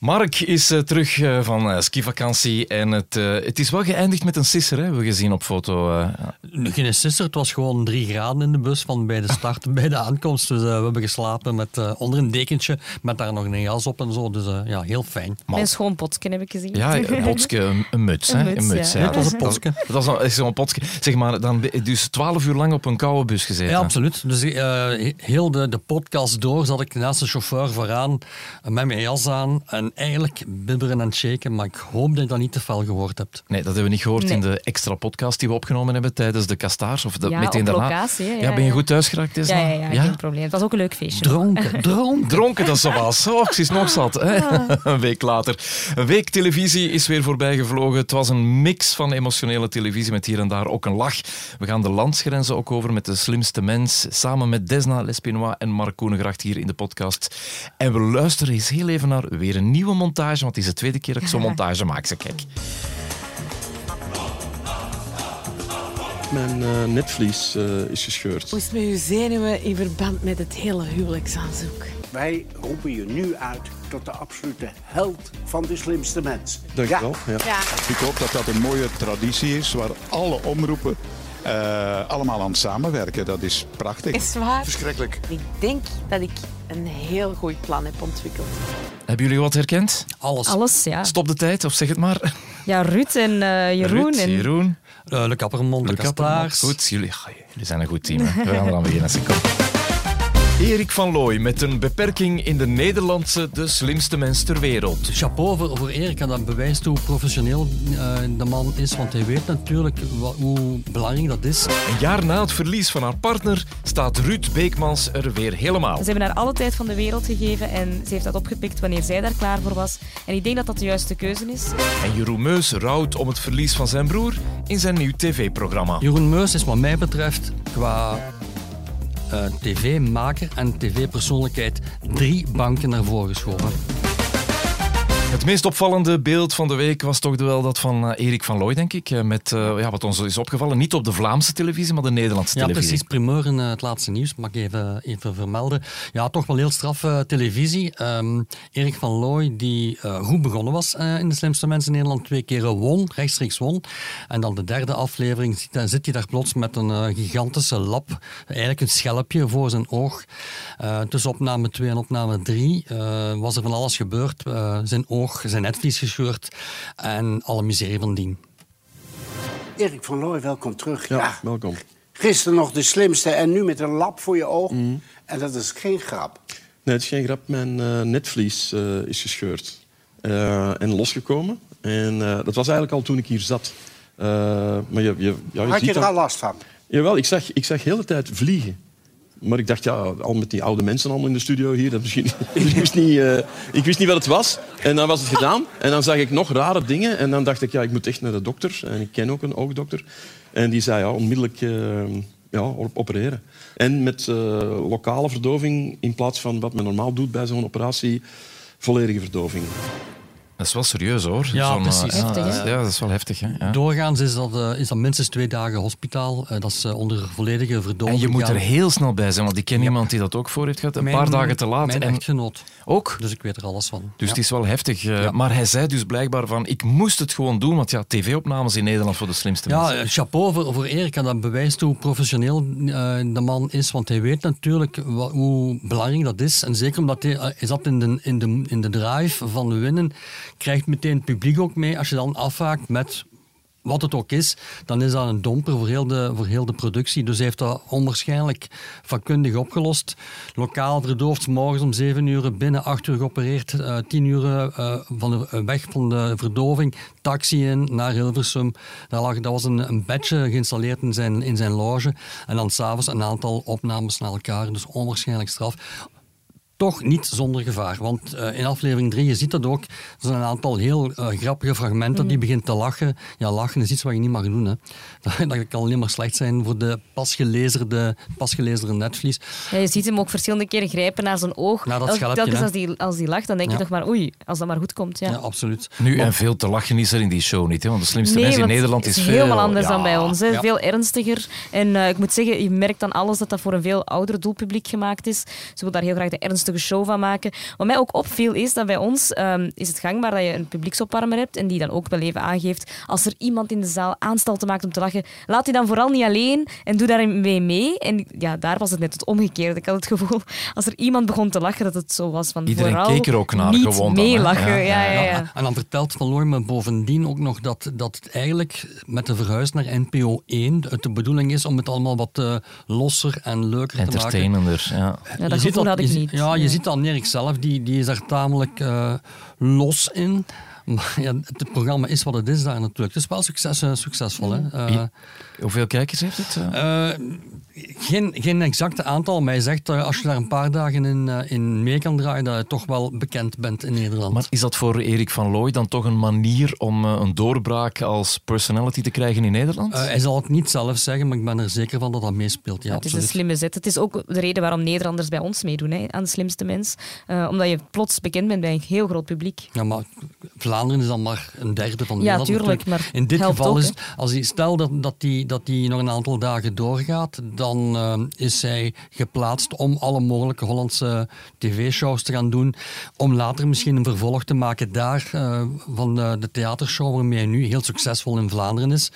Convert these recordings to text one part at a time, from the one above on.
Mark is uh, terug uh, van uh, skivakantie en het, het is wel geëindigd met een sisser, hè, we gezien op foto. Geen sisser, het was gewoon drie graden in de bus van bij de start en bij de aankomst. Dus we hebben geslapen met, onder een dekentje met daar nog een jas op en zo. Dus ja, heel fijn. Mijn schoon potske heb ik gezien. Ja, een potske, een, een muts. Hè, een muts, ja. ja. Het was een potske. Dat was zo'n potske. Zeg maar, dan dus twaalf uur lang op een koude bus gezeten. Ja, absoluut. Dus heel de, de podcast door zat ik naast de chauffeur vooraan met mijn jas aan en eigenlijk bibberen en shaken, maar ik hoop dat je dat niet te fel gehoord hebt. Nee, dat hebben we niet gehoord in de extra podcast die we opgenomen hebben tijdens de Kastaars. Of de, ja, meteen op daarna. locatie. Ja, ja, ben je goed thuis geraakt? Ja, ja, ja, ja, geen probleem. Het was ook een leuk feestje. Dronken, dronken. dronken, dat zo was. Oh, is nog zat. Hè? Een week later. Een week televisie is weer voorbij gevlogen. Het was een mix van emotionele televisie met hier en daar ook een lach. We gaan de landsgrenzen ook over met de slimste mens. Samen met Desna Lespinois en Mark Koenegracht hier in de podcast. En we luisteren eens heel even naar weer een nieuwe montage, want het is de tweede keer dat ik zo'n montage maak. Ze kijk. Mijn uh, netvlies uh, is gescheurd. Hoe is het met uw zenuwen in verband met het hele huwelijksaanzoek? Wij roepen je nu uit tot de absolute held van de slimste mens. Dank je wel. Ja. Ja. Ik hoop dat dat een mooie traditie is waar alle omroepen uh, allemaal aan het samenwerken. Dat is prachtig. Is waar? Verschrikkelijk. Ik denk dat ik een heel goed plan heb ontwikkeld. Hebben jullie wat herkend? Alles. Alles, ja. Stop de tijd, of zeg het maar. Ja, Ruud en uh, Jeroen. Ruud, en... Jeroen. Uh, Le Kappermond, de Kastaars. Goed, jullie, jullie zijn een goed team. Hè. We gaan er aan beginnen. Erik van Looy met een beperking in de Nederlandse de slimste mens ter wereld. Chapeau voor, voor Erik en dat bewijst hoe professioneel uh, de man is, want hij weet natuurlijk wat, hoe belangrijk dat is. Een jaar na het verlies van haar partner staat Ruud Beekmans er weer helemaal. Ze hebben haar alle tijd van de wereld gegeven en ze heeft dat opgepikt wanneer zij daar klaar voor was. En ik denk dat dat de juiste keuze is. En Jeroen Meus rouwt om het verlies van zijn broer in zijn nieuw tv-programma. Jeroen Meus is wat mij betreft qua uh, tv-maker en tv-persoonlijkheid drie banken naar voren geschoven. Het meest opvallende beeld van de week was toch wel dat van uh, Erik van Looy, denk ik. Uh, met uh, ja, wat ons is opgevallen, niet op de Vlaamse televisie, maar de Nederlandse ja, televisie. Ja, precies. Primeur in het laatste nieuws, mag ik even, even vermelden. Ja, toch wel heel straf televisie. Um, Erik van Looy, die goed begonnen was in De Slimste Mensen in Nederland, twee keer won, rechtstreeks won. En dan de derde aflevering zit, zit hij daar plots met een gigantische lap, eigenlijk een schelpje voor zijn oog. tussen opname 2 en opname 3 was er van alles gebeurd. zijn oog zijn netvlies gescheurd en alle miserie van dien. Erik van Looy, welkom terug. Ja, ja, welkom. Gisteren nog de slimste en nu met een lap voor je oog. Mm. En dat is geen grap. Nee, het is geen grap. Mijn uh, netvlies uh, is gescheurd uh, en losgekomen. En dat was eigenlijk al toen ik hier zat. maar je, je, ja, je Had je er dat... al last van? Jawel, ik zag, ik zag de hele tijd vliegen. Maar ik dacht, ja, al met die oude mensen allemaal in de studio hier, dat misschien, ik, wist niet, uh, ik wist niet wat het was. En dan was het gedaan. En dan zag ik nog rare dingen. En dan dacht ik, ja, ik moet echt naar de dokter. En ik ken ook een oogdokter. En die zei, ja, onmiddellijk uh, ja, opereren. En met uh, lokale verdoving, in plaats van wat men normaal doet bij zo'n operatie, volledige verdoving. Dat is wel serieus hoor. Ja, precies. Heftig, ja, dat is wel heftig. Hè? Ja. Doorgaans is dat, uh, is dat minstens twee dagen hospitaal. Uh, dat is onder volledige verdoving. En je moet er heel snel bij zijn, want ik ken ja. iemand die dat ook voor heeft gehad. Een mijn, paar dagen te laat. Mijn en... echtgenoot. Ook? Dus ik weet er alles van. Dus ja. het is wel heftig. Ja. Maar hij zei dus blijkbaar van, ik moest het gewoon doen, want ja, tv-opnames in Nederland voor de slimste ja, mensen. chapeau voor, voor Erik. En dat bewijst hoe professioneel de man is. Want hij weet natuurlijk wat, hoe belangrijk dat is. En zeker omdat hij, hij zat in de, in, de, in de drive van winnen, krijgt meteen publiek ook mee. Als je dan afhaakt met wat het ook is, dan is dat een domper voor heel de, voor heel de productie. Dus hij heeft dat onwaarschijnlijk vakkundig opgelost. Lokaal verdoofd, morgens om zeven uur, binnen acht uur geopereerd, uh, tien uur uh, van de, weg van de verdoving, taxi in naar Hilversum. Daar lag, dat was een, een bedje geïnstalleerd in zijn, in zijn loge. En dan s'avonds een aantal opnames naar elkaar, dus onwaarschijnlijk straf toch niet zonder gevaar. Want uh, in aflevering 3, je ziet dat ook, er zijn een aantal heel uh, grappige fragmenten. Mm. Die begint te lachen. Ja, lachen is iets wat je niet mag doen. Hè. Dat, dat kan alleen maar slecht zijn voor de pasgelezerde, pasgelezerde netvlies. Ja, je ziet hem ook verschillende keren grijpen naar zijn oog. Naar dat schelpje, Telkens als die, als die lacht, dan denk ja. je toch maar oei, als dat maar goed komt. Ja, ja absoluut. Nu, maar, en veel te lachen is er in die show niet. Hè? Want de slimste nee, mensen in Nederland is, is veel... helemaal anders ja. dan bij ons. Hè? Ja. Veel ernstiger. En uh, ik moet zeggen, je merkt dan alles dat dat voor een veel ouder doelpubliek gemaakt is. Ze wil daar heel graag de ernstige show van maken. Wat mij ook opviel is dat bij ons ehm, is het gangbaar dat je een publieksopwarmer hebt en die dan ook wel even aangeeft als er iemand in de zaal aanstalten maakt om te lachen, laat die dan vooral niet alleen en doe daarmee mee. En ja, daar was het net het omgekeerde. Ik had het gevoel, als er iemand begon te lachen, dat het zo was van Iedereen vooral keek er ook naar, niet gewoon meelachen. Ja, Ja, ja, ja. Ja, en dan vertelt Van Looy me bovendien ook nog dat, dat het eigenlijk met de verhuis naar NPO 1 het de bedoeling is om het allemaal wat eh, losser en leuker te maken. Entertainender, ja. Ja, dat gevoel had ik je, niet. Ja, je Nee. ziet aan Erik zelf, die, die is daar tamelijk eh, los in. Maar ja, het programma is wat het is daar natuurlijk. Het is wel succes, eh, succesvol. Hè? Eh, Hoeveel kijkers heeft het? eh? Geen, geen exacte aantal, maar hij zegt eh, als je daar een paar dagen in, eh, in mee kan draaien, dat je toch wel bekend bent in Nederland. Maar is dat voor Erik van Looy dan toch een manier om eh, een doorbraak als personality te krijgen in Nederland? Eh, hij zal het niet zelf zeggen, maar ik ben er zeker van dat dat meespeelt. Ja, Ja, het is een slimme zet. Het is ook de reden waarom Nederlanders bij ons meedoen hè, aan de slimste mens. Eh, omdat je plots bekend bent bij een heel groot publiek. Ja, maar Vlaanderen is dan maar een derde van Ja, Nederland. tuurlijk, natuurlijk. maar In dit geval ook, is als hij, stel dat, dat, die, dat die nog een aantal dagen doorgaat, dan eh, is hij geplaatst om alle mogelijke Hollandse tv-shows te gaan doen. Om later misschien een vervolg te maken daar eh, van de, de theatershow waarmee hij nu heel succesvol in Vlaanderen is.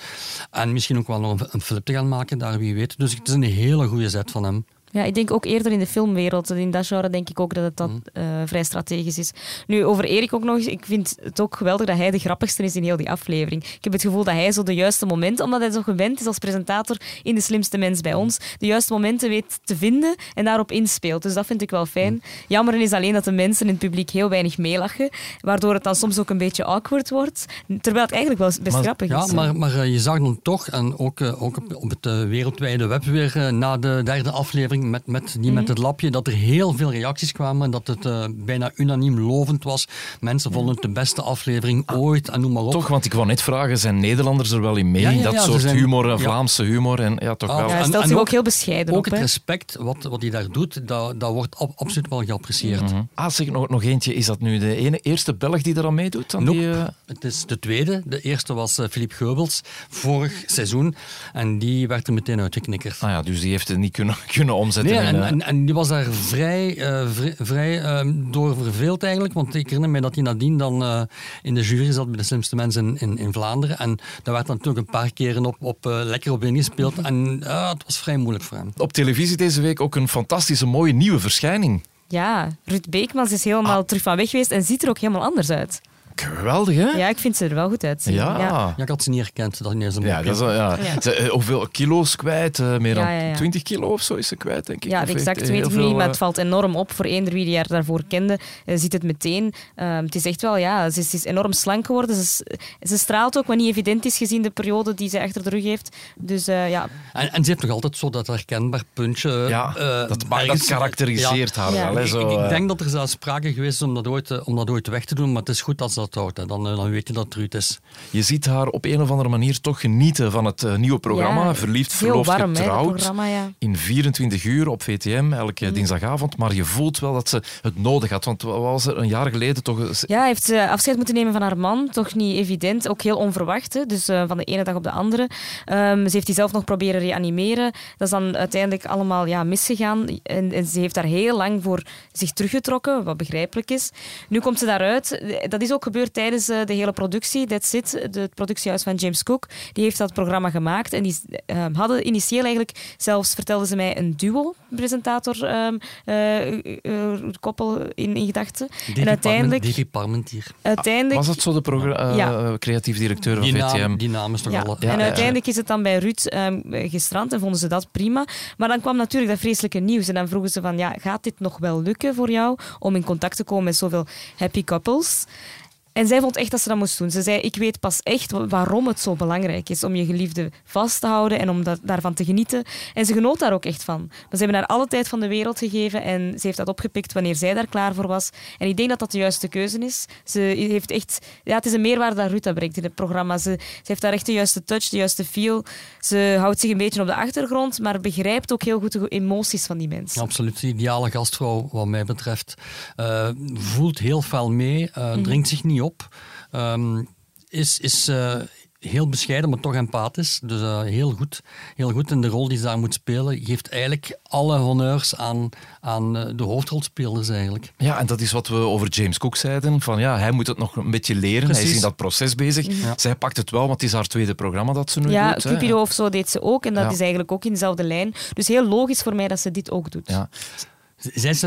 En misschien ook wel nog een, een flip te gaan maken daar, wie weet. Dus het is een hele goede zet van hem. Ja, ik denk ook eerder in de filmwereld. In dat genre denk ik ook dat het dat, eh, vrij strategisch is. Nu, over Erik ook nog eens. Ik vind het ook geweldig dat hij de grappigste is in heel die aflevering. Ik heb het gevoel dat hij zo de juiste momenten, omdat hij zo gewend is als presentator in De Slimste Mens bij ons, de juiste momenten weet te vinden en daarop inspeelt. Dus dat vind ik wel fijn. Jammer is alleen dat de mensen in het publiek heel weinig meelachen, waardoor het dan soms ook een beetje awkward wordt. Terwijl het eigenlijk wel best Maar- grappig Ja, is. maar, maar eh, je zag dan toch, en ook, eh, ook op, het wereldwijde web weer na de derde aflevering met, met die met het lapje, dat er heel veel reacties kwamen en dat het eh, bijna unaniem lovend was. Mensen vonden het de beste aflevering ooit en noem maar op. Toch, want ik wou net vragen, zijn Nederlanders er wel in mee? Ja, ja, dat ja, soort zijn- humor, ja. Vlaamse humor. En, ja, toch Ah, wel. Ja, stelt en zich ook, ook- heel bescheiden ook op. het respect wat, wat hij daar doet, dat, dat wordt ab- absoluut wel geapprecieerd. Mhm. Ah, zeg, nog, nog eentje. Is dat nu de ene, eerste Belg die er aan meedoet? Aan Nope. die, eh, Het is de tweede. De eerste was eh, Philippe Geubels, vorig seizoen. En die werd er meteen uitgeknikkerd. ah ja, dus die heeft het niet kunnen, kunnen omzetten. Nee, en, eh, en, en die was daar vrij, eh, vrij, vrij ehm, door verveeld eigenlijk. Want ik herinner me dat hij nadien dan eh, in de jury zat bij de slimste mensen in, in, in Vlaanderen. En daar werd dan natuurlijk een paar keren op, op, eh, lekker op ingespeeld. En het was vrij moeilijk voor hem. Op televisie deze week ook een fantastische, mooie nieuwe verschijning. Ja, Ruud Beekmans is helemaal Ah. terug van weg geweest en ziet er ook helemaal anders uit. Geweldig, hè? Ja, ik vind ze er wel goed uitzien. Ja. ja. Ja, ik had ze niet herkend. Dat een Ja, dat is, ja. Ja. Ze, eh, hoeveel kilo's kwijt? Eh, meer dan Ja, ja, ja. 20 kilo of zo is ze kwijt, denk ik. Ja, exact weet ik veel, niet, maar het valt enorm op. Voor eender wie die haar daarvoor kende, eh, ziet het meteen. Ehm, het is echt wel, ja, ze is, ze is enorm slank geworden. Ze, ze straalt ook, wat niet evident is gezien de periode die ze achter de rug heeft. Dus eh, ja, En, en ze heeft nog altijd zo dat herkenbaar puntje. Ja, eh, dat, maar dat karakteriseert haar Ja. wel. Hè, Ik, zo, ik eh. denk dat er zelfs sprake geweest is om dat ooit, om dat ooit weg te doen, maar het is goed als dat houdt. hè. Dan, eh, dan weet je dat het Ruud is. Je ziet haar op een of andere manier toch genieten van het eh, nieuwe programma. Ja, Verliefd, verloofd, warm, getrouwd. ja. In 24 uur op VTM, elke Mm. dinsdagavond. Maar je voelt wel dat ze het nodig had. Want wat was er een jaar geleden toch... eens- Ja, heeft ze afscheid moeten nemen van haar man. Toch niet evident. Ook heel onverwacht. Hè? Dus eh, van de ene dag op de andere. Ehm, ze heeft die zelf nog proberen reanimeren. Dat is dan uiteindelijk allemaal ja, misgegaan. En, en ze heeft daar heel lang voor zich teruggetrokken, wat begrijpelijk is. Nu komt ze daaruit. Dat is ook gebeurd tijdens eh, de hele productie. That's It, het productiehuis van James Cook. Die heeft dat programma gemaakt. En die eh, hadden initieel eigenlijk, zelfs vertelde ze mij, een duo-presentator ehm, eh, eh, koppel in, in gedachten. En uiteindelijk... Davy Parmentier. Uiteindelijk, Was het zo de Ja. creatief directeur van VTM? die naam is toch ja. al... Ja, en ja, uiteindelijk is het dan bij Ruud ehm, gestrand en vonden ze dat prima. Maar dan kwam natuurlijk dat vreselijke nieuws. En dan vroegen ze van, ja, gaat dit nog wel lukken voor jou om in contact te komen met zoveel happy couples? En zij vond echt dat ze dat moest doen. Ze zei, ik weet pas echt wa- waarom het zo belangrijk is om je geliefde vast te houden en om dat, daarvan te genieten. En ze genoot daar ook echt van. Maar ze hebben haar alle tijd van de wereld gegeven en ze heeft dat opgepikt wanneer zij daar klaar voor was. En ik denk dat dat de juiste keuze is. Ze heeft echt... Ja, het is een meerwaarde dat dat brengt in het programma. Ze, ze heeft daar echt de juiste touch, de juiste feel. Ze houdt zich een beetje op de achtergrond, maar begrijpt ook heel goed de emoties van die mensen. Absoluut, de ideale gastvrouw wat mij betreft. Eh, voelt heel fel mee, eh, Mhm. dringt zich niet op. Ehm, is, is, eh, heel bescheiden, maar toch empathisch. Dus uh, heel goed. Heel goed in de rol die ze daar moet spelen. Geeft eigenlijk alle honneurs aan, aan uh, de hoofdrolspelers eigenlijk. Ja, en dat is wat we over James Cook zeiden. Van ja, hij moet het nog een beetje leren. Precies. Hij is in dat proces bezig. Ja. Zij pakt het wel, want het is haar tweede programma dat ze nu ja, doet. Ja, Cupido of zo deed ze ook. En dat is eigenlijk ook in dezelfde lijn. Dus heel logisch voor mij dat ze dit ook doet. Ja. Zij is,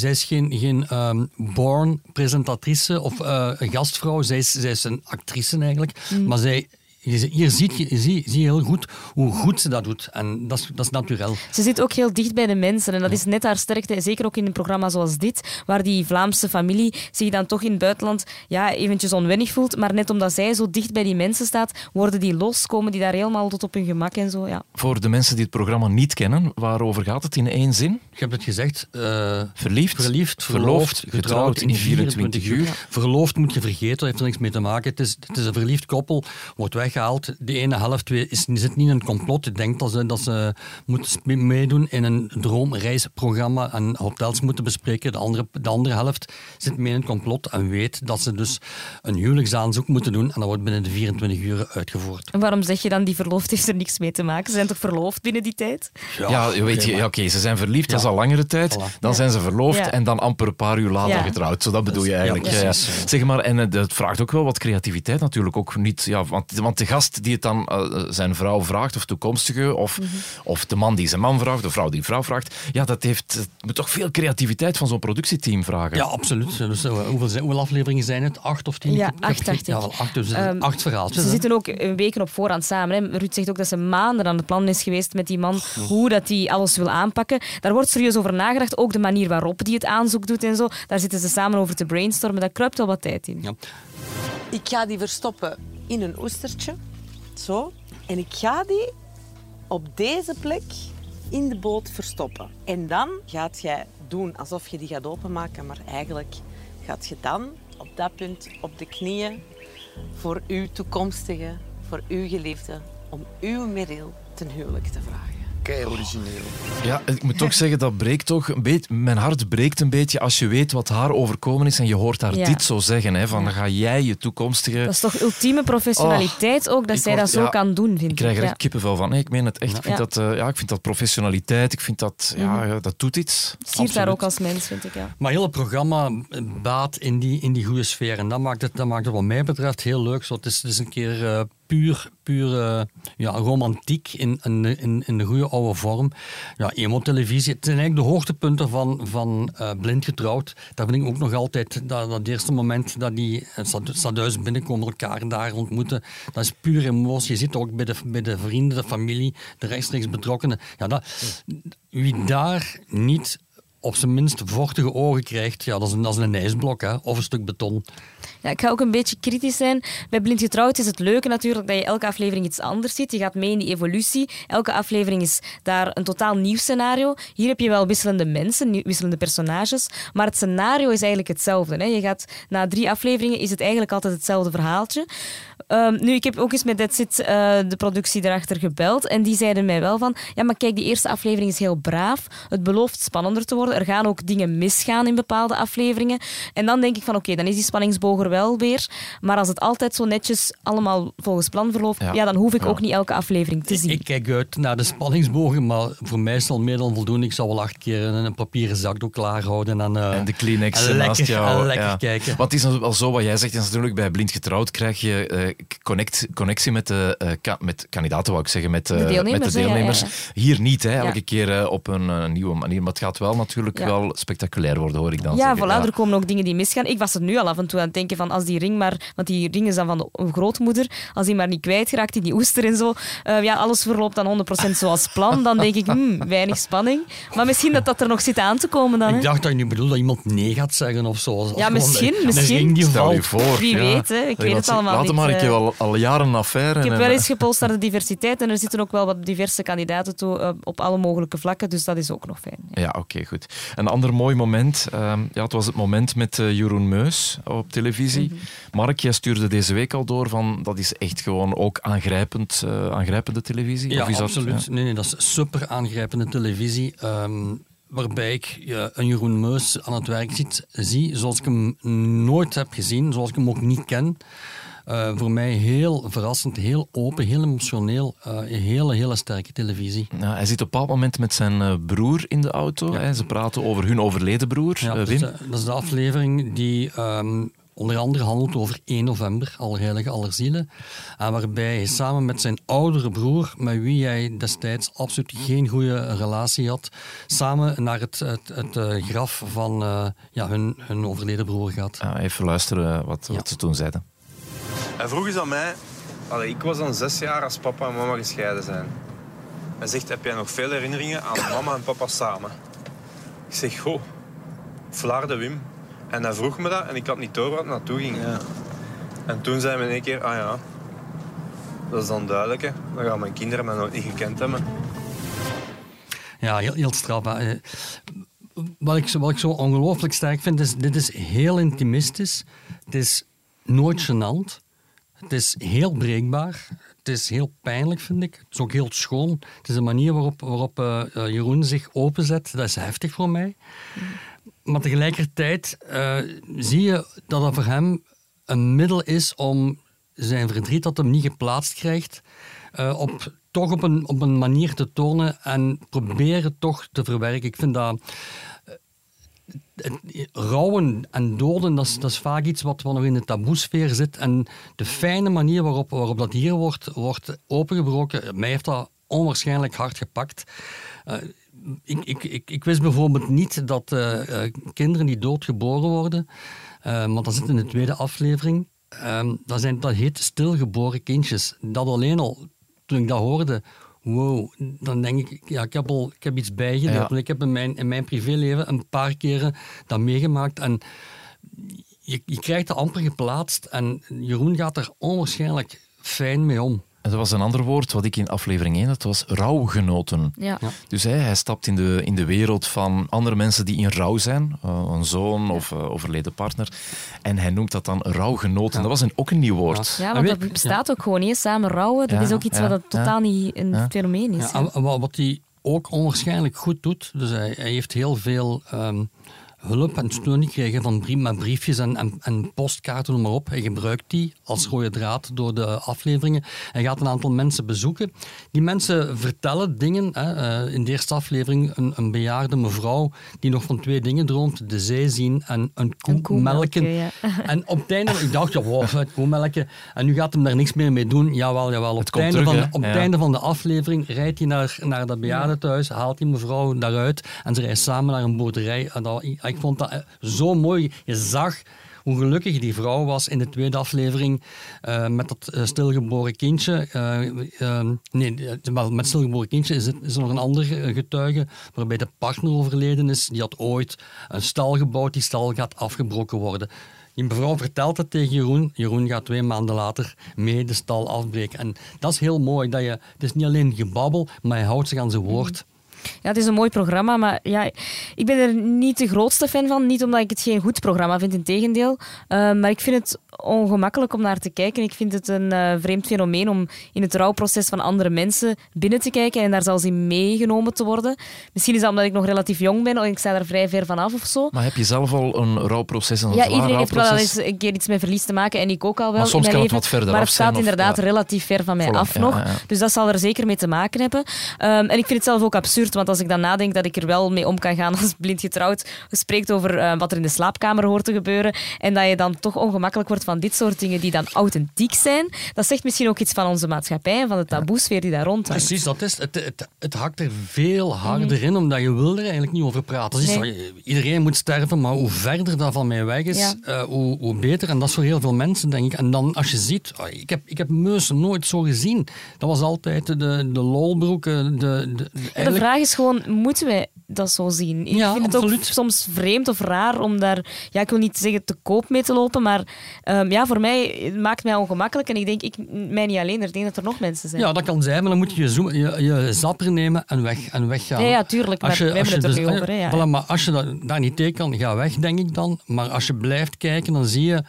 zij is, geen, geen um, born presentatrice of uh, een gastvrouw. Zij is, zij is een actrice eigenlijk. Mm. Maar zij hier ziet je, zie, zie je heel goed hoe goed ze dat doet. En dat is, dat is natuurlijk. Ze zit ook heel dicht bij de mensen. En dat is net haar sterkte. Zeker ook in een programma zoals dit, waar die Vlaamse familie zich dan toch in het buitenland ja, eventjes onwennig voelt. Maar net omdat zij zo dicht bij die mensen staat, worden die los, komen die daar helemaal tot op hun gemak en zo. Ja. Voor de mensen die het programma niet kennen, waarover gaat het in één zin? Ik heb het gezegd. Uh, verliefd, verliefd, verloofd, getrouwd, in 24 uur. Verloofd moet je vergeten, dat heeft er niks mee te maken. Het is, het is een verliefd koppel, wordt weg weggehaald. De ene helft is, zit niet in een complot. Ik denk dat ze, dat ze moeten meedoen in een droomreisprogramma en hotels moeten bespreken. De andere, de andere helft zit mee in een complot en weet dat ze dus een huwelijksaanzoek moeten doen. En dat wordt binnen de 24 uur uitgevoerd. En waarom zeg je dan die verloofd heeft er niks mee te maken? Ze zijn toch verloofd binnen die tijd? Ja, ja weet je, oké, ze zijn verliefd, dat is al langere tijd. Dan zijn ze verloofd en dan amper een paar uur later getrouwd. Zo dat bedoel je eigenlijk. Ja, zeg maar, en het vraagt ook wel wat creativiteit natuurlijk. Ook niet, ja, want, want de gast die het dan uh, zijn vrouw vraagt, of toekomstige, of, mm -hmm. of de man die zijn man vraagt, de vrouw die vrouw vraagt. Ja, dat heeft, het moet toch veel creativiteit van zo'n productieteam vragen. Ja, absoluut. Dus, uh, hoeveel, hoeveel, afleveringen zijn het? Acht of tien? Ja, acht, dacht Ja, wel acht, dus um, acht verhaaltjes. Ze zitten ook weken op voorhand samen. Hè. Ruud zegt ook dat ze maanden aan het plan is geweest met die man, hoe dat hij alles wil aanpakken. Daar wordt serieus over nagedacht. Ook de manier waarop die het aanzoek doet en zo. Daar zitten ze samen over te brainstormen. Daar kruipt al wat tijd in. Ja. Ik ga die verstoppen in een oestertje. Zo. En ik ga die op deze plek in de boot verstoppen. En dan gaat jij doen alsof je die gaat openmaken, maar eigenlijk gaat je dan op dat punt op de knieën voor uw toekomstige, voor uw geliefde, om uw Meryl ten huwelijk te vragen kei origineel. Ja, ik moet toch zeggen, dat breekt toch een beetje... Mijn hart breekt een beetje als je weet wat haar overkomen is en je hoort haar dit zo zeggen. Hè, van, dan ga jij je toekomstige... Dat is toch ultieme professionaliteit oh, ook, dat zij dat zo kan doen, vind ik. krijg er echt kippenvel van. Nee, ik meen het echt. Ik vind, dat, uh, ja, ik vind dat professionaliteit, ik vind dat... Ja, mhm. dat doet iets. Siert daar ook als mens, vind ik, ja. Maar heel het programma baat in die, in die goede sfeer. En dat maakt het, dat maakt het wat mij betreft heel leuk. Zo, het, is, het is een keer... Uh, puur, puur uh, ja, romantiek in, in, in, de goede oude vorm. Ja, emo-televisie. Het zijn eigenlijk de hoogtepunten van, van uh, Blind Getrouwd. Daar vind ik ook nog altijd dat, dat eerste moment dat die stadhuis binnenkomen, elkaar daar ontmoeten. Dat is puur emotie. Je zit ook bij de, bij de vrienden, de familie, de rechtstreeks betrokkenen. Ja, wie daar niet op zijn minst vochtige ogen krijgt, ja, dat is een, dat is een ijsblok hè, of een stuk beton. Ja, ik ga ook een beetje kritisch zijn. Bij Blind Getrouwd is het leuke natuurlijk dat je elke aflevering iets anders ziet. Je gaat mee in die evolutie. Elke aflevering is daar een totaal nieuw scenario. Hier heb je wel wisselende mensen, wisselende personages, maar het scenario is eigenlijk hetzelfde. Hè. Je gaat, na drie afleveringen is het eigenlijk altijd hetzelfde verhaaltje. Um, nu, ik heb ook eens met That's uh, de productie erachter gebeld en die zeiden mij wel van ja, maar kijk, die eerste aflevering is heel braaf. Het belooft spannender te worden. Er gaan ook dingen misgaan in bepaalde afleveringen. En dan denk ik van oké, dan is die spanningsboog er wel weer. Maar als het altijd zo netjes allemaal volgens plan verloopt, ja. dan hoef ik ook niet elke aflevering te zien. Ik, kijk uit naar de spanningsbogen, maar voor mij is het al meer dan voldoende. Ik zal wel acht keer een, een papieren zakdoek klaarhouden en, uh, en de Kleenex en naast jou. En lekker kijken. Wat is wel zo wat jij zegt, is natuurlijk bij Blind Getrouwd krijg je uh, connect, connectie met, de, uh, ka met kandidaten, wou ik zeggen, met, de deelnemers. Met de deelnemers. Hier niet, hè, elke keer op een nieuwe manier. Maar het gaat wel natuurlijk wel spectaculair worden, hoor ik dan Ja, zeggen. voilà, er komen ook dingen die misgaan. Ik was er nu al af en toe aan het denken van als die ring maar... Want die ring is dan van de grootmoeder. Als die maar niet kwijtgeraakt in die oester en zo. Uh, ja, alles verloopt dan 100% zoals plan. Dan denk ik, hmm, weinig spanning. Maar misschien dat dat er nog zit aan te komen dan. Hè? Ik dacht dat je nu bedoelt dat iemand nee gaat zeggen of zo. Ja, misschien. misschien. Die Stel je voor. Wie ja. weet, hè. ik weet het allemaal Laat niet. maar, ik heb al, al jaren een affaire. Ik heb wel eens gepolst naar de diversiteit en er zitten ook wel wat diverse kandidaten toe, uh, op alle mogelijke vlakken, dus dat is ook nog fijn. Ja, oké, okay, goed. Een ander mooi moment, uh, ja, het was het moment met uh, Jeroen Meus op televisie. Mm -hmm. Mark, jij stuurde deze week al door van dat is echt gewoon ook aangrijpend, uh, aangrijpende televisie? Ja, of is absoluut. Dat, ja? Nee, nee, dat is super aangrijpende televisie. Um, waarbij ik ja, een Jeroen Meus aan het werk ziet, zie zoals ik hem nooit heb gezien, zoals ik hem ook niet ken. Eh, voor mij heel verrassend, heel open, heel emotioneel. Eh, een hele, hele sterke televisie. Ja, hij zit op een bepaald moment met zijn eh, broer in de auto. Hè. Ze praten over hun overleden broer, Ja, eh, dat, Wim. is de, dat is de aflevering die ehm, onder andere handelt over 1 november, Allerheilige Allerzielen. En waarbij hij samen met zijn oudere broer, met wie hij destijds absoluut geen goede relatie had, samen naar het, het, het eh, graf van eh, ja, hun, hun overleden broer gaat. Ja, even luisteren wat, wat Ja. ze toen zeiden. Hij vroeg eens aan mij... Allee, ik was dan zes jaar als papa en mama gescheiden zijn. Hij zegt, heb jij nog veel herinneringen aan mama en papa samen? Ik zeg, goh, Vlaarde Wim. En hij vroeg me dat en ik had niet door waar het naartoe ging. En toen zei hij in één keer, ah ja, dat is dan duidelijk. Hè. Dan gaan mijn kinderen mij nooit niet gekend hebben. Ja, heel, heel straf. hè. Eh, Wat ik, zo- wat ik zo ongelooflijk sterk vind, is dit is heel intimistisch. Het is nooit gênant. Het is heel breekbaar. Het is heel pijnlijk, vind ik. Het is ook heel schoon. Het is de manier waarop, waarop eh, eh, Jeroen zich openzet. Dat is heftig voor mij. Maar tegelijkertijd eh, zie je dat dat voor hem een middel is om zijn verdriet dat hem niet geplaatst krijgt, eh, op, toch op een, op een manier te tonen en proberen toch te verwerken. Ik vind dat eh, rouwen en doden, dat is, dat vaak iets wat nog in de taboesfeer zit. En de fijne manier waarop, waarop dat hier wordt, wordt opengebroken, mij heeft dat onwaarschijnlijk hard gepakt. Ik, ik, ik, ik wist bijvoorbeeld niet dat eh, eh, kinderen die doodgeboren worden, eh, want dat zit in de tweede aflevering, ehm, dat, zijn, dat heet stilgeboren kindjes. Dat alleen al, toen ik dat hoorde, wow, dan denk ik, ja, ik heb, al, ik heb iets bijgeleerd. Ja. Want ik heb in mijn, in mijn privéleven een paar keren dat meegemaakt en je, je krijgt dat amper geplaatst en Jeroen gaat er onwaarschijnlijk fijn mee om. Dat was een ander woord wat ik in aflevering 1 had, was rouwgenoten. Ja. Dus hij, hij stapt in de, in de wereld van andere mensen die in rouw zijn, eh, een zoon of eh, overleden partner. En hij noemt dat dan rouwgenoten. Dat was een, ook een nieuw woord. Ja, want weet- dat bestaat ook gewoon niet. Samen rouwen, dat Ja, is ook iets ja, wat dat ja. totaal niet een Ja. fenomeen is. Ja, ja. wat hij ook onwaarschijnlijk goed doet, dus hij, hij heeft heel veel ehm, hulp en steun gekregen van brie- met briefjes en, en, en postkaarten, noem maar op. Hij gebruikt die als rode draad door de afleveringen. Hij gaat een aantal mensen bezoeken. Die mensen vertellen dingen. Hè. Eh, in de eerste aflevering een, een bejaarde mevrouw die nog van twee dingen droomt. De zee zien en een koe, Een koe melken. melken, ja. En op het einde, ik dacht, ja, wow, het koemelken. En nu gaat hem daar niks meer mee doen. Jawel, jawel. Op het, einde, terug, van, op het Ja. einde van de aflevering rijdt hij naar, naar dat bejaardentehuis, haalt die mevrouw daaruit en ze rijden samen naar een boerderij. En dat, ik, vond dat eh, zo mooi. Je zag hoe gelukkig die vrouw was in de tweede aflevering eh, met dat eh, stilgeboren kindje. Eh, eh, nee, wel, met stilgeboren kindje is, het, is er nog een ander getuige waarbij de partner overleden is. Die had ooit een stal gebouwd. Die stal gaat afgebroken worden. Die mevrouw vertelt het tegen Jeroen. Jeroen gaat twee maanden later mee de stal afbreken. En dat is heel mooi. Dat je, het is niet alleen gebabbel, maar hij houdt zich aan zijn woord. Ja, het is een mooi programma, maar ja, ik ben er niet de grootste fan van. Niet omdat ik het geen goed programma vind, in tegendeel. Uh, maar ik vind het ongemakkelijk om naar te kijken. Ik vind het een uh, vreemd fenomeen om in het rouwproces van andere mensen binnen te kijken en daar zelfs in meegenomen te worden. Misschien is dat omdat ik nog relatief jong ben en ik sta daar vrij ver vanaf of zo. Maar heb je zelf al een rouwproces, een Ja, iedereen heeft wel eens een keer iets met verlies te maken en ik ook al wel Maar soms kan het wat verder maar af het staat zijn of- inderdaad ja. relatief ver van mij af nog. ja, ja. Dus dat zal er zeker mee te maken hebben. Ehm, en ik vind het zelf ook absurd, want als ik dan nadenk dat ik er wel mee om kan gaan als blind getrouwd spreekt over eh, wat er in de slaapkamer hoort te gebeuren en dat je dan toch ongemakkelijk wordt van dit soort dingen die dan authentiek zijn, dat zegt misschien ook iets van onze maatschappij en van de taboesfeer die daar rond hangt. Precies, dat is het. Het, het, hakt er veel harder in, omdat je wil er eigenlijk niet over praten. Nee. zo, iedereen moet sterven, maar hoe verder dat van mij weg is, Ja. eh, hoe, hoe beter. En dat is voor heel veel mensen, denk ik. En dan als je ziet, oh, ik, heb, ik heb Meus nooit zo gezien. Dat was altijd de, de lolbroek. eh, De, de, de, vraag is gewoon, moeten wij dat zo zien? Ik Ja, vind het ook soms vreemd of raar om daar, ja, ik wil niet zeggen te koop mee te lopen, maar ehm, ja, voor mij het maakt mij ongemakkelijk en ik denk, ik, mij niet alleen, ik denk dat er nog mensen zijn. Ja, dat kan zijn, maar dan moet je je, zoom- je, je zapper nemen en, weg, en weggaan. Ja, ja, tuurlijk, maar we hebben het er dus- over, hè, ja. Voilà, maar als je dat, daar niet tegen kan, ga weg, denk ik dan. Maar als je blijft kijken, dan zie je...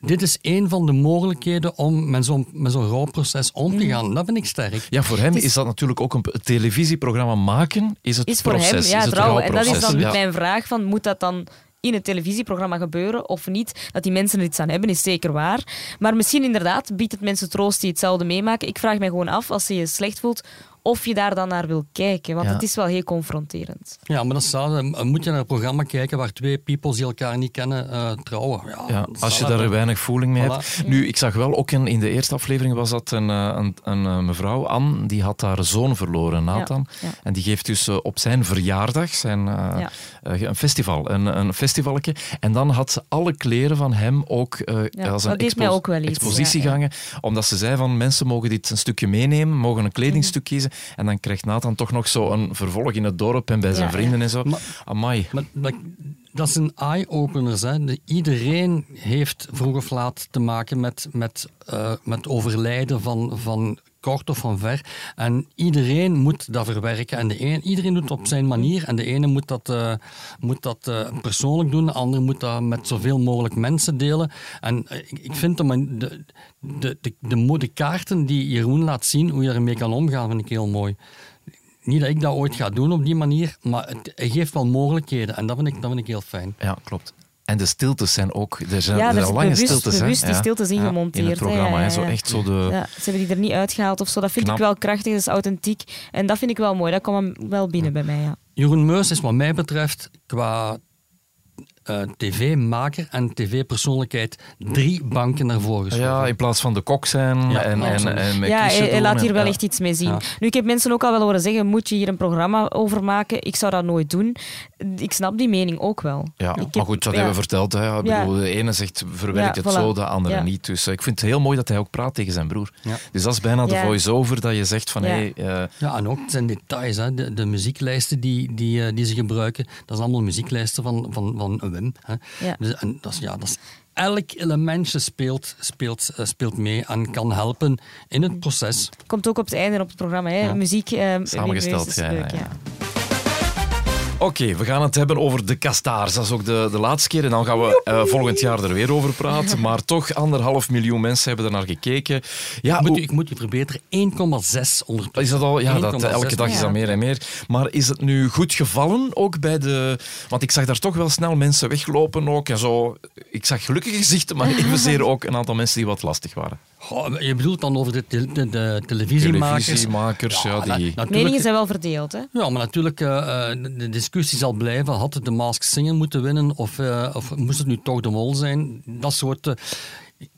Dit is een van de mogelijkheden om met zo'n met zo'n rouwproces om te gaan. Dat vind ik sterk. Ja, voor hem is- is dat natuurlijk ook een televisieprogramma maken, is het is voor proces. hem, ja, is het trouwen. En dat is dan Ja. mijn vraag, van, moet dat dan in het televisieprogramma gebeuren of niet. Dat die mensen er iets aan hebben, is zeker waar. Maar misschien inderdaad biedt het mensen troost die hetzelfde meemaken. Ik vraag mij gewoon af, als je je slecht voelt, of je daar dan naar wil kijken. Want Ja. het is wel heel confronterend. Ja, maar dat staat, eh, moet je naar een programma kijken waar twee peoples die elkaar niet kennen eh, trouwen. Ja, als je daar weinig voeling mee Voilà. hebt. Nu, ik zag wel ook in, in de eerste aflevering was dat een, eh, een, een, eh, mevrouw, Anne, die had haar zoon verloren, Nathan. Ja, ja. En die geeft dus op zijn verjaardag zijn, Ja. een festival, een, een festivaletje. En dan had ze alle kleren van hem ook eh, als een dat deed mij ook wel iets, expositie ja, ja. gangen. Omdat ze zei van, mensen mogen dit een stukje meenemen, mogen een kledingstuk kiezen. En dan krijgt Nathan toch nog zo een vervolg in het dorp en bij zijn Ja, vrienden en zo. Maar- Amai. Maar, maar dat zijn eye-openers. Iedereen heeft vroeg of laat te maken met, met, eh, met overlijden van, van kort of van ver. En iedereen moet dat verwerken. En de een, iedereen doet het op zijn manier. En de ene moet dat, eh, moet dat eh, persoonlijk doen, de ander moet dat met zoveel mogelijk mensen delen. En eh, ik, vind de, de, de, de, de, kaarten die Jeroen laat zien, hoe je ermee kan omgaan, vind ik heel mooi. Niet dat ik dat ooit ga doen op die manier, maar het, geeft wel mogelijkheden. En dat vind ik, dat vind ik heel fijn. Ja, klopt. En de stiltes zijn ook... Er zijn, Ja, er zijn is lange bewust- stiltes. hè. bewust die stiltes ingemonteerd, In het programma. Ja, hè. ja, Zo echt zo de... Ja, ze hebben die er niet uitgehaald of zo. Dat vind Knap. ik wel krachtig, dat is authentiek. En dat vind ik wel mooi. Dat kwam wel binnen bij mij, ja. Jeroen Meus is wat mij betreft qua eh, tv-maker en tv-persoonlijkheid drie banken naar voren geschoven. Ja, in plaats van de kok zijn Ja, en, en, en met Ja, hij, laat hier wel echt iets mee zien. Ja. Nu, ik heb mensen ook al wel horen zeggen, moet je hier een programma over maken? Ik zou dat nooit doen. Ik snap die mening ook wel. Ja, Ik maar heb- goed, dat ja. hebben we verteld. Hè. Ik Ja. bedoel, de ene zegt verwerk Ja, het voilà. zo, de andere Ja. niet. Dus eh, ik vind het heel mooi dat hij ook praat tegen zijn broer. Ja. Dus dat is bijna de voice-over dat je zegt van... Ja. Hey, eh, Ja, en ook het zijn details. Hè. De, de muzieklijsten die, die, eh, die ze gebruiken, dat zijn allemaal muzieklijsten van, van, van Hè. Ja. Dus, en dat is, ja, dat is, elk elementje speelt, speelt, eh, speelt mee en kan helpen in het proces. Komt ook op het einde op het programma. Hè? Ja. Muziek, eh, Samengesteld, is ja, Oké, we gaan het hebben over de kastaars. Dat is ook de, de laatste keer. En dan gaan we eh, volgend jaar er weer over praten. Maar toch, anderhalf miljoen mensen hebben er naar gekeken. Ja, Ik moet, hoe- u- ik moet u verbeteren, 1,6 ondertussen. Is dat al? Ja, dat, 1,6 elke dag is dat meer en meer. Maar is het nu goed gevallen ook bij de... Want ik zag daar toch wel snel mensen weglopen ook. En zo. Ik zag gelukkige gezichten, maar evenzeer ook een aantal mensen die wat lastig waren. Goh, je bedoelt dan over de, te- de, de televisiemakers? Televisiemakers, ja, die... natuurlijk- Meningen zijn wel verdeeld. Hè? Ja, maar natuurlijk, eh, eh, de- de discussie zal blijven. Had het de Mask Singer moeten winnen of, eh, of moest het nu toch de Mol zijn? Dat soort... eh,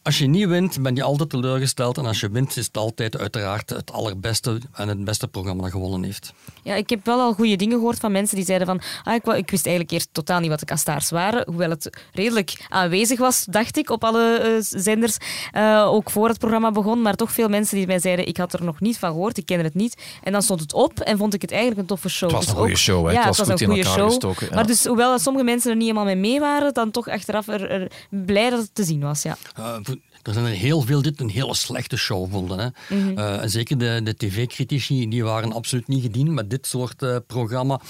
als je niet wint, ben je altijd teleurgesteld. En als je wint, is het altijd uiteraard het allerbeste en het beste programma dat gewonnen heeft. Ja, ik heb wel al goede dingen gehoord van mensen die zeiden van ah, ik, wist eigenlijk eerst totaal niet wat de kastaars waren, hoewel het redelijk aanwezig was, dacht ik, op alle eh, zenders, eh, ook voor het programma begon, maar toch veel mensen die mij zeiden ik had er nog niet van gehoord, ik ken het niet. En dan stond het op en vond ik het eigenlijk een toffe show. Het was Dus een goede ook- show, hè. Ja, Het was goed een in goede elkaar show. gestoken, ja. Maar dus, hoewel sommige mensen er niet helemaal mee mee waren, dan toch achteraf er, er blij dat het te zien was. Ja. Eh, er zijn er heel veel die het een hele slechte show vonden. Hè. En zeker de, de tv-critici die waren absoluut niet gediend met dit soort eh, programma.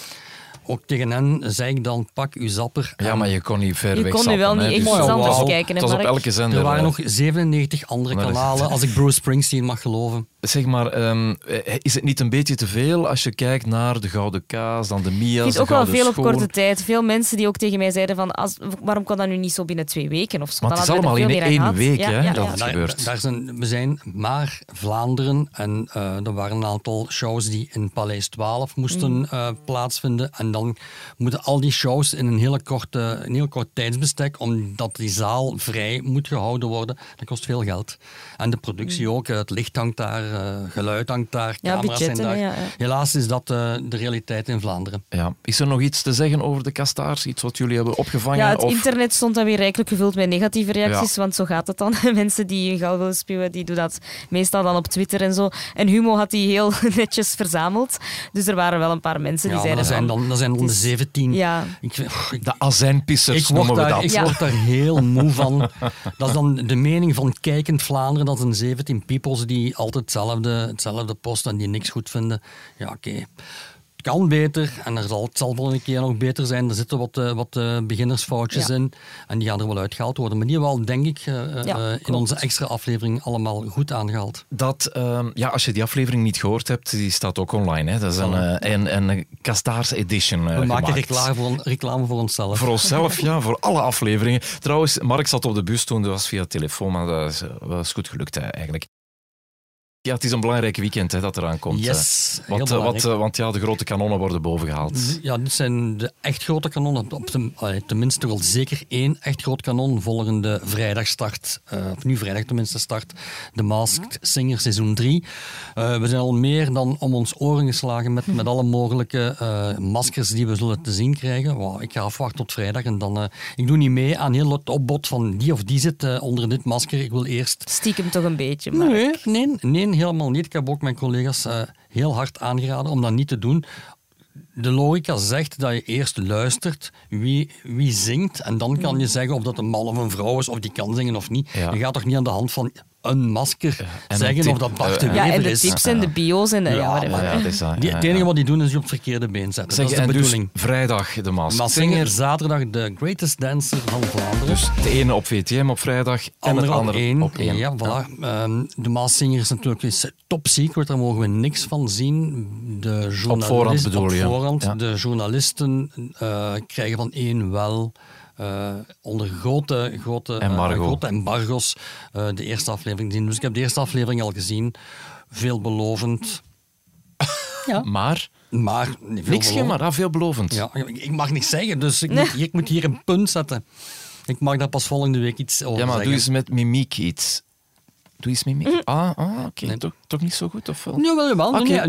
Ook tegen hen zei ik dan, pak uw zapper. Ja, maar je kon niet ver Je weg kon nu zappen, wel niet echt Dus- iets anders Het kijken, Het was op elke zender. er waren nog 97 andere kanalen, als ik Bruce Springsteen mag geloven. Zeg maar, ehm, eh, is het niet een beetje te veel als je kijkt naar de Gouden Kaas, dan de Mia's, vind de ook wel veel op korte tijd. Veel mensen die ook tegen mij zeiden van als, waarom kan dat nu niet zo binnen twee weken of zo? Maar het is allemaal in één week, Ja, hè, ja, dat ja. het daar, gebeurt. daar zijn, we zijn maar Vlaanderen en eh, er waren een aantal shows die in Paleis 12 moesten Mm. eh, plaatsvinden. En dan moeten al die shows in een, hele korte, een heel kort tijdsbestek, omdat die zaal vrij moet gehouden worden. Dat kost veel geld. En de productie ook, eh, het licht hangt daar, eh, geluid hangt daar. Ja, camera's zijn daar. ja, ja. Helaas is dat eh, de realiteit in Vlaanderen. Ja. Is er nog iets te zeggen over de kastaars? Iets wat jullie hebben opgevangen? Ja, het of... internet stond dan weer rijkelijk gevuld met negatieve reacties, want zo gaat het dan. Mensen die hun geld willen spuwen, die doen dat meestal dan op Twitter en zo. En Humo had die heel netjes verzameld. Dus er waren wel een paar mensen Ja, die maar dat zeiden zijn dan, dat zijn dan de het is- 17. Ja, Ik, ik, De azijnpissers Ik word, noemen we daar, dat. ik Ja. word daar heel moe van. Dat is dan de mening van kijkend Vlaanderen. Dat zijn 17 peoples die altijd hetzelfde, hetzelfde posten en die niks goed vinden. Ja, oké. Kan beter en er zal, het zal volgende keer nog beter zijn. Er zitten wat, eh, wat eh, beginnersfoutjes Ja. in en die gaan er wel uitgehaald worden. Maar die hebben we al, denk ik, eh, eh, Ja, in onze extra aflevering allemaal goed aangehaald. Dat, ehm, ja, als je die aflevering niet gehoord hebt, die staat ook online. Hè. Dat is een, een, een Kastaars edition We maken gemaakt. reclame voor, reclame voor onszelf. Voor onszelf, ja, voor alle afleveringen. Trouwens, Mark zat op de bus toen, dat was via telefoon, maar dat is, dat is goed gelukt hè, eigenlijk. Ja, het is een belangrijk weekend hè, dat eraan komt. Yes, heel Wat, eh, wat, belangrijk. eh, want ja, de grote kanonnen worden bovengehaald. Ja, dit zijn de echt grote kanonnen. Op de, tenminste toch wel zeker één echt groot kanon volgende vrijdag start. eh, of nu vrijdag tenminste start. De Masked Singer seizoen 3. we zijn al meer dan om ons oren geslagen met, met alle mogelijke eh, maskers die we zullen te zien krijgen. Wauw, ik ga afwachten tot vrijdag en dan... eh, ik doe niet mee aan heel het opbod van die of die zit eh, onder dit masker. Ik wil eerst... Stiekem toch een beetje. Maar Nee, nee, nee, helemaal niet. Ik heb ook mijn collega's eh, heel hard aangeraden om dat niet te doen. De logica zegt dat je eerst luistert wie, wie zingt en dan kan je zeggen of dat een man of een vrouw is of die kan zingen of niet. Ja. Je gaat toch niet aan de hand van een masker zeggen of dat Bart de eh, ja, en de is. tips en de bio's en de, ja, Ja, whatever. Ja, is dat, Die, ja, het enige ja. wat die doen is je op het verkeerde been zetten. Zeg, dat is de en dus bedoeling. vrijdag de Masked Maar Singer. Singer, zaterdag de Greatest Dancer van Vlaanderen. Dus de ene op VTM op vrijdag en andere het op andere één. op één. Ja, voilà. Ehm, de Maasinger is natuurlijk is top secret, daar mogen we niks van zien. De journalist- voorhand bedoel je? Op voorhand. Ja. De journalisten eh, krijgen van één wel... eh, onder grote, grote, eh, Embargo. grote embargo's eh, de eerste aflevering zien. Dus ik heb de eerste aflevering al gezien. Veelbelovend. Maar, Maar niet niks geen maar, ah, veelbelovend. Ja, ik ik mag niet zeggen, dus ik, moet, hier- ik moet hier een punt zetten. Ik mag daar pas volgende week iets over Ja, maar zeggen. doe eens met mimiek iets. Doe eens mimiek. Mhm. Ah, ah oké. Nee. Toch, toch niet zo goed, of wel? Ja, wel. Nee, nee, ja.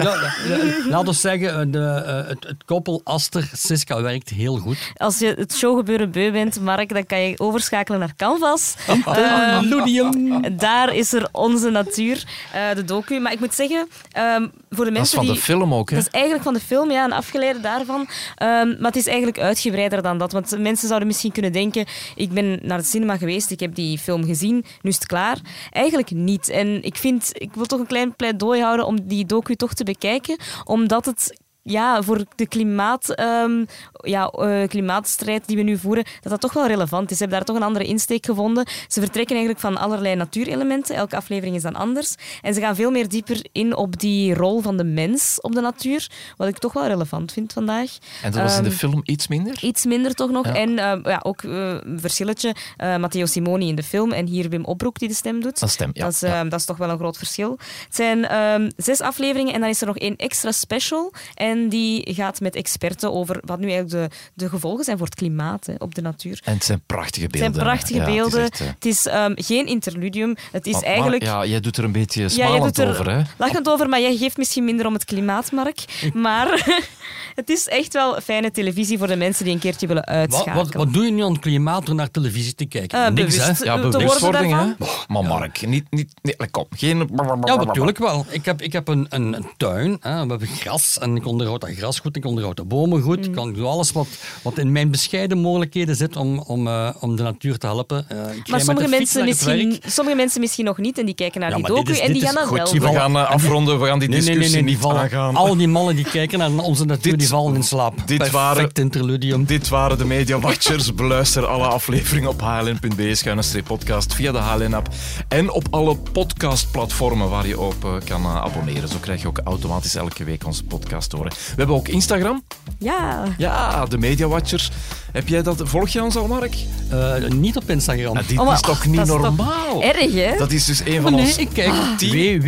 Laten we zeggen, eh, de, eh, het, het koppel Aster-Siska werkt heel goed. Als je het showgebeuren beu bent, Mark, dan kan je overschakelen naar Canvas. Ludium. daar is er onze natuur, eh, de docu. Maar ik moet zeggen, ehm, voor de Dat is mensen van die... de film ook, hè? Dat is eigenlijk van de film, ja, een afgeleide daarvan. Ehm, maar het is eigenlijk uitgebreider dan dat. Want mensen zouden misschien kunnen denken, ik ben naar het cinema geweest, ik heb die film gezien, nu is het klaar. Eigenlijk niet. En ik vind, ik wil toch een klein pleidooi houden om die docu toch te bekijken, omdat het ja, voor de klimaat, ehm, ja, eh, klimaatstrijd die we nu voeren, dat dat toch wel relevant is. Ze hebben daar toch een andere insteek gevonden. Ze vertrekken eigenlijk van allerlei natuurelementen. Elke aflevering is dan anders. En ze gaan veel meer dieper in op die rol van de mens op de natuur, wat ik toch wel relevant vind vandaag. En dat was in de Ehm, film iets minder? Iets minder toch nog. Ja. En eh, ja, ook eh, een verschilletje. eh Matteo Simoni in de film en hier Wim Opbroek die de stem doet. Een stem, ja. Dat is, ja. dat is toch wel een groot verschil. Het zijn ehm, zes afleveringen en dan is er nog één extra special. En die gaat met experten over wat nu eigenlijk de, de gevolgen zijn voor het klimaat hè, op de natuur. En het zijn prachtige Het beelden. zijn prachtige Ja, het is beelden. echt, eh, Het is ehm, geen interludium. Het is maar- eigenlijk... maar ja, jij doet er een beetje smalend er over, hè? lachend over, maar jij geeft misschien minder om het klimaat, Mark. Maar het is echt wel fijne televisie voor de mensen die een keertje willen Wat, uitschakelen. wat, wat doe je nu aan het klimaat door naar televisie te kijken? Eh, Niks, bewust. hè? Ja, worden bewustwording, hè? Maar Mark, niet... niet nee, kom, geen... Ja, natuurlijk wel. Ik heb, ik heb een, een, een tuin, hè. we hebben gras en ik onderhoud dat gras goed, ik onderhoud de bomen goed. Mm. Ik kan doe alles wat, wat in mijn bescheiden mogelijkheden zit om, om, eh, om de natuur te helpen. Eh, Maar sommige mensen, misschien, sommige mensen misschien nog niet en die kijken naar Ja, die docu is- en die gaan dan goed. wel. Die We gaan eh, afronden, we gaan die Nee, nee, discussie nee, nee, die niet aangaan. al die mannen die kijken naar onze natuur, Dit- die vallen in slaap. dit Perfect waren- interludium. Dit waren de Media Watchers. Beluister alle afleveringen op hln.be, schuine podcast, via de HLN-app en op alle podcastplatformen waar je op kan abonneren. Zo krijg je ook automatisch elke week onze podcast horen. We hebben ook Instagram. Ja. Ja, de Media Watchers. Heb jij dat? Volg je ons al, Mark? Eh, niet op Instagram. Nou, dit Oh, maar- is toch niet dat is toch normaal? Erg, hè? Dat is dus een van nee, ons ik kijk tien-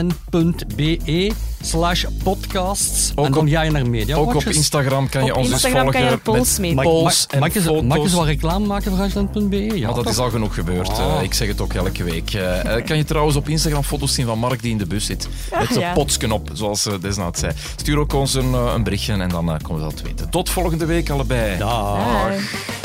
www.hln.be slash podcasts. Ook en dan op- ga je naar Media Ook op. Instagram kan je Op ons dus Instagram volgen kan je met polls mee polls en mag, eens- foto's. mag ik eens wat reclame maken voor HLN.be? Ja, Maar dat toch? is al genoeg gebeurd. Oh. Eh, ik zeg het ook elke week. Eh, eh, kan je trouwens op Instagram foto's zien van Mark die in de bus zit. Met de Ja. potsken op, zoals uh, Desnaat zei. Stuur ook ons een, een berichtje en dan komen we dat weten. Tot volgende week allebei. Dag.